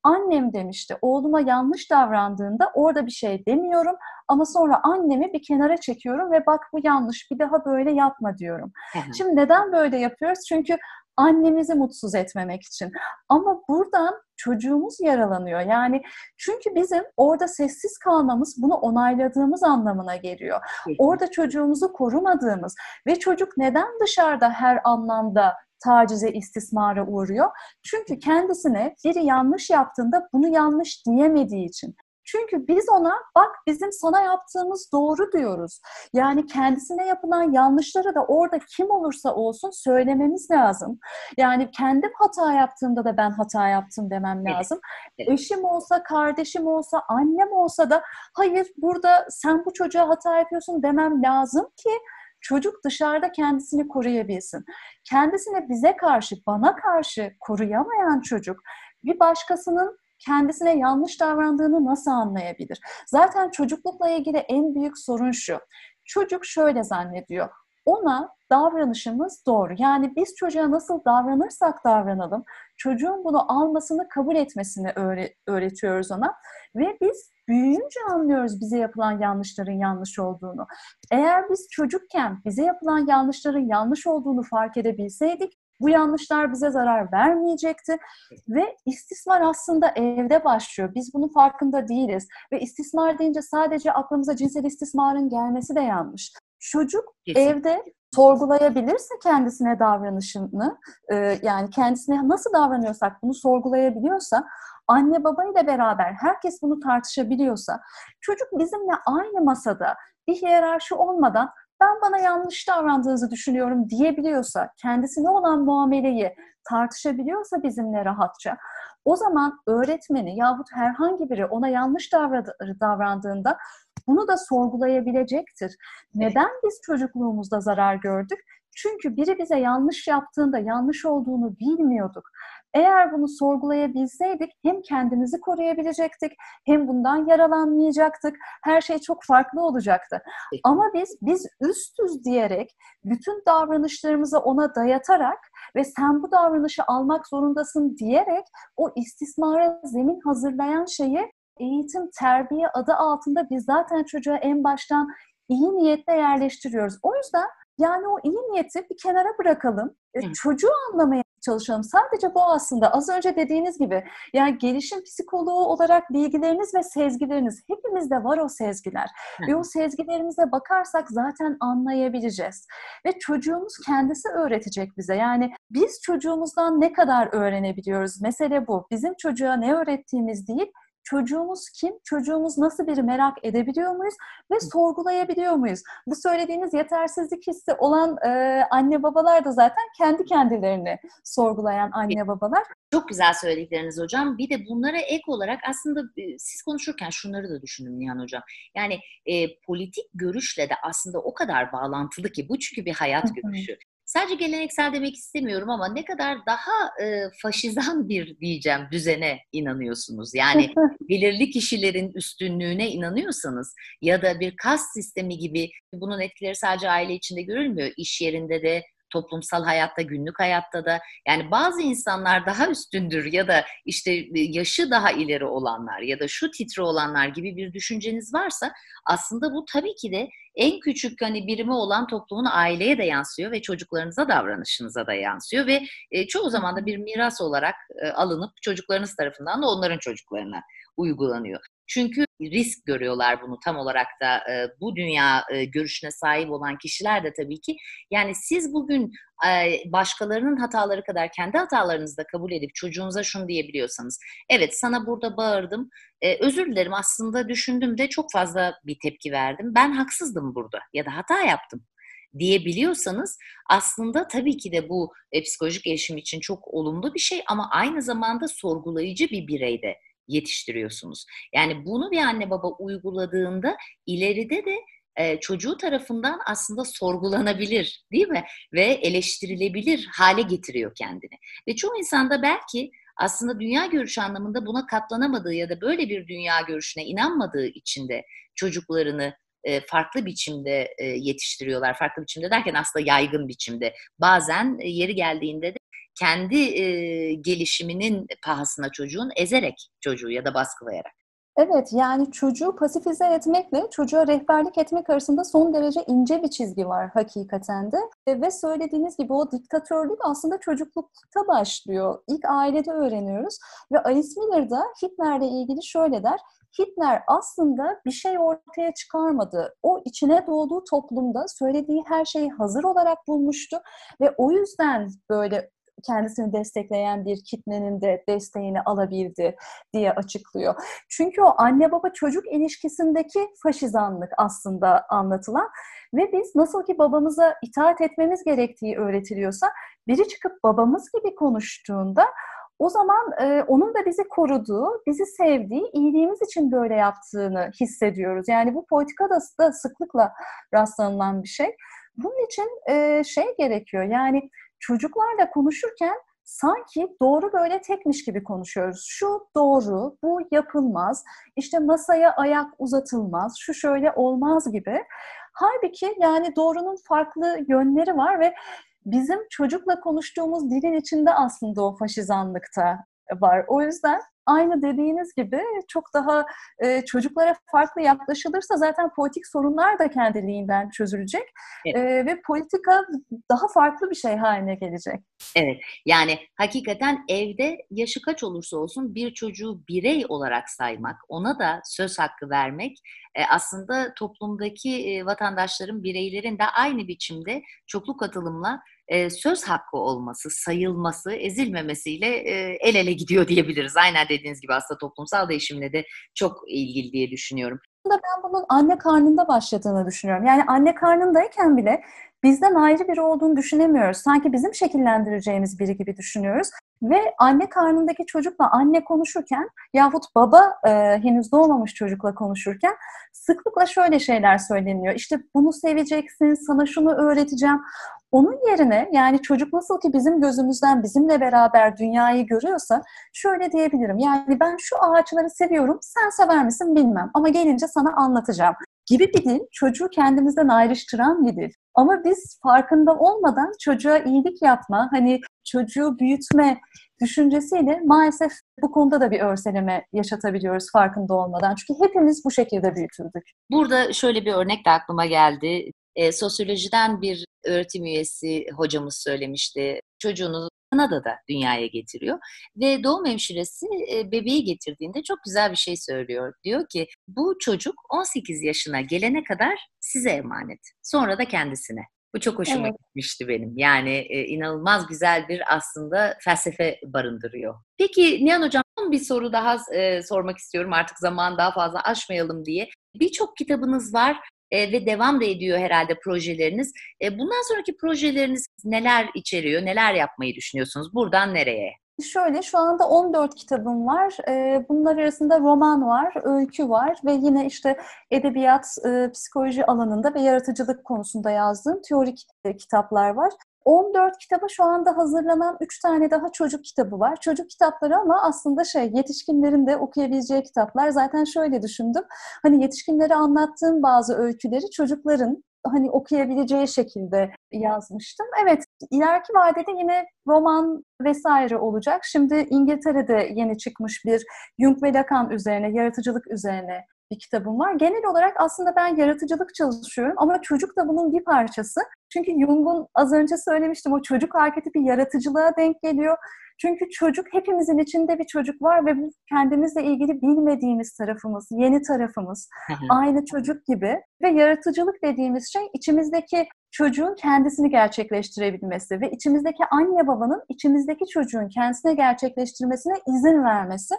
Annem demişti oğluma yanlış davrandığında orada bir şey demiyorum ama sonra annemi bir kenara çekiyorum ve bak bu yanlış bir daha böyle yapma diyorum. Şimdi neden böyle yapıyoruz? Çünkü annemizi mutsuz etmemek için. Ama buradan çocuğumuz yaralanıyor. Yani çünkü bizim orada sessiz kalmamız bunu onayladığımız anlamına geliyor. Orada çocuğumuzu korumadığımız ve çocuk neden dışarıda her anlamda tacize, istismara uğruyor. Çünkü kendisine biri yanlış yaptığında bunu yanlış diyemediği için. Çünkü biz ona bak bizim sana yaptığımız doğru diyoruz. Yani kendisine yapılan yanlışları da orada kim olursa olsun söylememiz lazım. Yani kendim hata yaptığımda da ben hata yaptım demem lazım. Evet. Eşim olsa, kardeşim olsa, annem olsa da hayır burada sen bu çocuğa hata yapıyorsun demem lazım ki çocuk dışarıda kendisini koruyabilsin. Kendisine bize karşı, bana karşı koruyamayan çocuk bir başkasının kendisine yanlış davrandığını nasıl anlayabilir? Zaten çocuklukla ilgili en büyük sorun şu. Çocuk şöyle zannediyor. Ona davranışımız doğru. Yani biz çocuğa nasıl davranırsak davranalım, çocuğun bunu almasını, kabul etmesini öğretiyoruz ona. Ve biz büyüyünce anlıyoruz bize yapılan yanlışların yanlış olduğunu. Eğer biz çocukken bize yapılan yanlışların yanlış olduğunu fark edebilseydik, bu yanlışlar bize zarar vermeyecekti ve istismar aslında evde başlıyor. Biz bunun farkında değiliz ve istismar deyince sadece aklımıza cinsel istismarın gelmesi de yanlış. Çocuk Kesinlikle. evde sorgulayabilirse kendisine davranışını, e, yani kendisine nasıl davranıyorsak bunu sorgulayabiliyorsa, anne babayla beraber herkes bunu tartışabiliyorsa, çocuk bizimle aynı masada bir hiyerarşi olmadan ben bana yanlış davrandığınızı düşünüyorum diyebiliyorsa, kendisine olan muameleyi tartışabiliyorsa bizimle rahatça, o zaman öğretmeni yahut herhangi biri ona yanlış davrandığında bunu da sorgulayabilecektir. Neden biz çocukluğumuzda zarar gördük? Çünkü biri bize yanlış yaptığında yanlış olduğunu bilmiyorduk. Eğer bunu sorgulayabilseydik hem kendimizi koruyabilecektik hem bundan yaralanmayacaktık. Her şey çok farklı olacaktı. Ama biz biz üstüz diyerek bütün davranışlarımızı ona dayatarak ve sen bu davranışı almak zorundasın diyerek o istismara zemin hazırlayan şeyi eğitim, terbiye adı altında biz zaten çocuğa en baştan iyi niyetle yerleştiriyoruz. O yüzden yani o iyi niyeti bir kenara bırakalım. E, çocuğu anlamaya çalışalım. Sadece bu aslında az önce dediğiniz gibi yani gelişim psikoloğu olarak bilgileriniz ve sezgileriniz hepimizde var o sezgiler. Ve o sezgilerimize bakarsak zaten anlayabileceğiz. Ve çocuğumuz kendisi öğretecek bize. Yani biz çocuğumuzdan ne kadar öğrenebiliyoruz? Mesele bu. Bizim çocuğa ne öğrettiğimiz değil, çocuğumuz kim, çocuğumuz nasıl biri merak edebiliyor muyuz ve sorgulayabiliyor muyuz? Bu söylediğiniz yetersizlik hissi olan e, anne babalar da zaten kendi kendilerini sorgulayan anne babalar. Çok güzel söyledikleriniz hocam. Bir de bunlara ek olarak aslında siz konuşurken şunları da düşündüm Nihan hocam. Yani e, politik görüşle de aslında o kadar bağlantılı ki bu çünkü bir hayat görüşü sadece geleneksel demek istemiyorum ama ne kadar daha e, faşizan bir diyeceğim düzene inanıyorsunuz. Yani belirli kişilerin üstünlüğüne inanıyorsanız ya da bir kas sistemi gibi bunun etkileri sadece aile içinde görülmüyor. İş yerinde de toplumsal hayatta, günlük hayatta da. Yani bazı insanlar daha üstündür ya da işte e, yaşı daha ileri olanlar ya da şu titre olanlar gibi bir düşünceniz varsa aslında bu tabii ki de en küçük hani birimi olan toplumun aileye de yansıyor ve çocuklarınıza davranışınıza da yansıyor ve e, çoğu zaman da bir miras olarak e, alınıp çocuklarınız tarafından da onların çocuklarına uygulanıyor. Çünkü risk görüyorlar bunu tam olarak da e, bu dünya e, görüşüne sahip olan kişiler de tabii ki. Yani siz bugün e, başkalarının hataları kadar kendi hatalarınızı da kabul edip çocuğunuza şunu diyebiliyorsanız, evet sana burada bağırdım, e, özür dilerim aslında düşündüm de çok fazla bir tepki verdim. Ben haksızdım burada ya da hata yaptım diyebiliyorsanız aslında tabii ki de bu e, psikolojik gelişim için çok olumlu bir şey ama aynı zamanda sorgulayıcı bir bireyde yetiştiriyorsunuz. Yani bunu bir anne baba uyguladığında ileride de e, çocuğu tarafından aslında sorgulanabilir değil mi? Ve eleştirilebilir hale getiriyor kendini. Ve çoğu insanda belki aslında dünya görüşü anlamında buna katlanamadığı ya da böyle bir dünya görüşüne inanmadığı için de çocuklarını e, farklı biçimde e, yetiştiriyorlar. Farklı biçimde derken aslında yaygın biçimde. Bazen e, yeri geldiğinde de kendi e, gelişiminin pahasına çocuğun ezerek çocuğu ya da baskılayarak. Evet yani çocuğu pasifize etmekle çocuğa rehberlik etmek arasında son derece ince bir çizgi var hakikaten de. Ve söylediğiniz gibi o diktatörlük aslında çocuklukta başlıyor. İlk ailede öğreniyoruz. Ve Alice Miller da Hitler'le ilgili şöyle der. Hitler aslında bir şey ortaya çıkarmadı. O içine doğduğu toplumda söylediği her şeyi hazır olarak bulmuştu ve o yüzden böyle kendisini destekleyen bir kitlenin de desteğini alabildi diye açıklıyor. Çünkü o anne baba çocuk ilişkisindeki faşizanlık aslında anlatılan ve biz nasıl ki babamıza itaat etmemiz gerektiği öğretiliyorsa biri çıkıp babamız gibi konuştuğunda o zaman e, onun da bizi koruduğu, bizi sevdiği, iyiliğimiz için böyle yaptığını hissediyoruz. Yani bu politikada da sıklıkla rastlanılan bir şey. Bunun için e, şey gerekiyor yani çocuklarla konuşurken sanki doğru böyle tekmiş gibi konuşuyoruz. Şu doğru, bu yapılmaz, işte masaya ayak uzatılmaz, şu şöyle olmaz gibi. Halbuki yani doğrunun farklı yönleri var ve bizim çocukla konuştuğumuz dilin içinde aslında o faşizanlıkta var. O yüzden aynı dediğiniz gibi çok daha e, çocuklara farklı yaklaşılırsa zaten politik sorunlar da kendiliğinden çözülecek evet. e, ve politika daha farklı bir şey haline gelecek. Evet yani hakikaten evde yaşı kaç olursa olsun bir çocuğu birey olarak saymak, ona da söz hakkı vermek e, aslında toplumdaki e, vatandaşların, bireylerin de aynı biçimde çoklu katılımla e, söz hakkı olması, sayılması, ezilmemesiyle el ele gidiyor diyebiliriz. Aynen dediğiniz gibi aslında toplumsal değişimle de çok ilgili diye düşünüyorum. Ben bunun anne karnında başladığını düşünüyorum. Yani anne karnındayken bile bizden ayrı biri olduğunu düşünemiyoruz. Sanki bizim şekillendireceğimiz biri gibi düşünüyoruz. Ve anne karnındaki çocukla anne konuşurken yahut baba e, henüz doğmamış çocukla konuşurken sıklıkla şöyle şeyler söyleniyor. İşte bunu seveceksin, sana şunu öğreteceğim. Onun yerine yani çocuk nasıl ki bizim gözümüzden bizimle beraber dünyayı görüyorsa şöyle diyebilirim. Yani ben şu ağaçları seviyorum, sen sever misin bilmem ama gelince sana anlatacağım gibi bir dil çocuğu kendimizden ayrıştıran bir dil. Ama biz farkında olmadan çocuğa iyilik yapma, hani çocuğu büyütme düşüncesiyle maalesef bu konuda da bir örseleme yaşatabiliyoruz farkında olmadan. Çünkü hepimiz bu şekilde büyütüldük. Burada şöyle bir örnek de aklıma geldi. E, sosyolojiden bir öğretim üyesi hocamız söylemişti. Çocuğunu Kanada'da dünyaya getiriyor ve doğum hemşiresi e, bebeği getirdiğinde çok güzel bir şey söylüyor. Diyor ki bu çocuk 18 yaşına gelene kadar size emanet. Sonra da kendisine. Bu çok hoşuma evet. gitmişti benim. Yani e, inanılmaz güzel bir aslında felsefe barındırıyor. Peki Nihan Hocam bir soru daha e, sormak istiyorum artık zaman daha fazla aşmayalım diye. Birçok kitabınız var e, ve devam da ediyor herhalde projeleriniz. E, bundan sonraki projeleriniz neler içeriyor, neler yapmayı düşünüyorsunuz? Buradan nereye? Şöyle şu anda 14 kitabım var. Bunlar arasında roman var, öykü var ve yine işte edebiyat, psikoloji alanında ve yaratıcılık konusunda yazdığım teorik kitaplar var. 14 kitaba şu anda hazırlanan 3 tane daha çocuk kitabı var. Çocuk kitapları ama aslında şey yetişkinlerin de okuyabileceği kitaplar. Zaten şöyle düşündüm. Hani yetişkinlere anlattığım bazı öyküleri çocukların hani okuyabileceği şekilde yazmıştım. Evet, ileriki vadede yine roman vesaire olacak. Şimdi İngiltere'de yeni çıkmış bir Jung ve Lacan üzerine, yaratıcılık üzerine bir kitabım var. Genel olarak aslında ben yaratıcılık çalışıyorum ama çocuk da bunun bir parçası. Çünkü Jung'un az önce söylemiştim o çocuk arketipi yaratıcılığa denk geliyor. Çünkü çocuk hepimizin içinde bir çocuk var ve bu kendimizle ilgili bilmediğimiz tarafımız, yeni tarafımız, aynı çocuk gibi ve yaratıcılık dediğimiz şey içimizdeki çocuğun kendisini gerçekleştirebilmesi ve içimizdeki anne babanın içimizdeki çocuğun kendisine gerçekleştirmesine izin vermesi.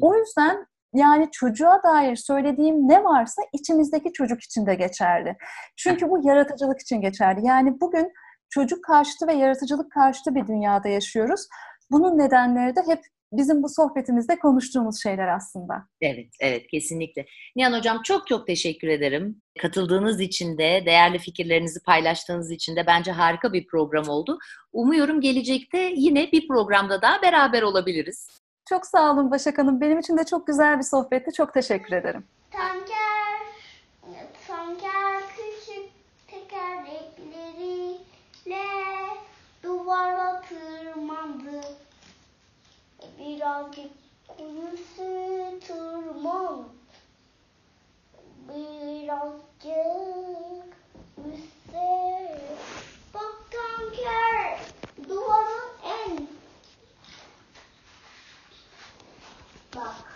O yüzden yani çocuğa dair söylediğim ne varsa içimizdeki çocuk için de geçerli. Çünkü bu yaratıcılık için geçerli. Yani bugün çocuk karşıtı ve yaratıcılık karşıtı bir dünyada yaşıyoruz. Bunun nedenleri de hep bizim bu sohbetimizde konuştuğumuz şeyler aslında. Evet, evet kesinlikle. Nihan Hocam çok çok teşekkür ederim. Katıldığınız için de, değerli fikirlerinizi paylaştığınız için de bence harika bir program oldu. Umuyorum gelecekte yine bir programda daha beraber olabiliriz. Çok sağ olun Başak Hanım. Benim için de çok güzel bir sohbetti. Çok teşekkür ederim. Tanker, tanker küçük tekerlekleriyle duvara tırmandı. Birazcık kuyusu tırmandı. Birazcık üstte. Bak tanker duvarın en Bak.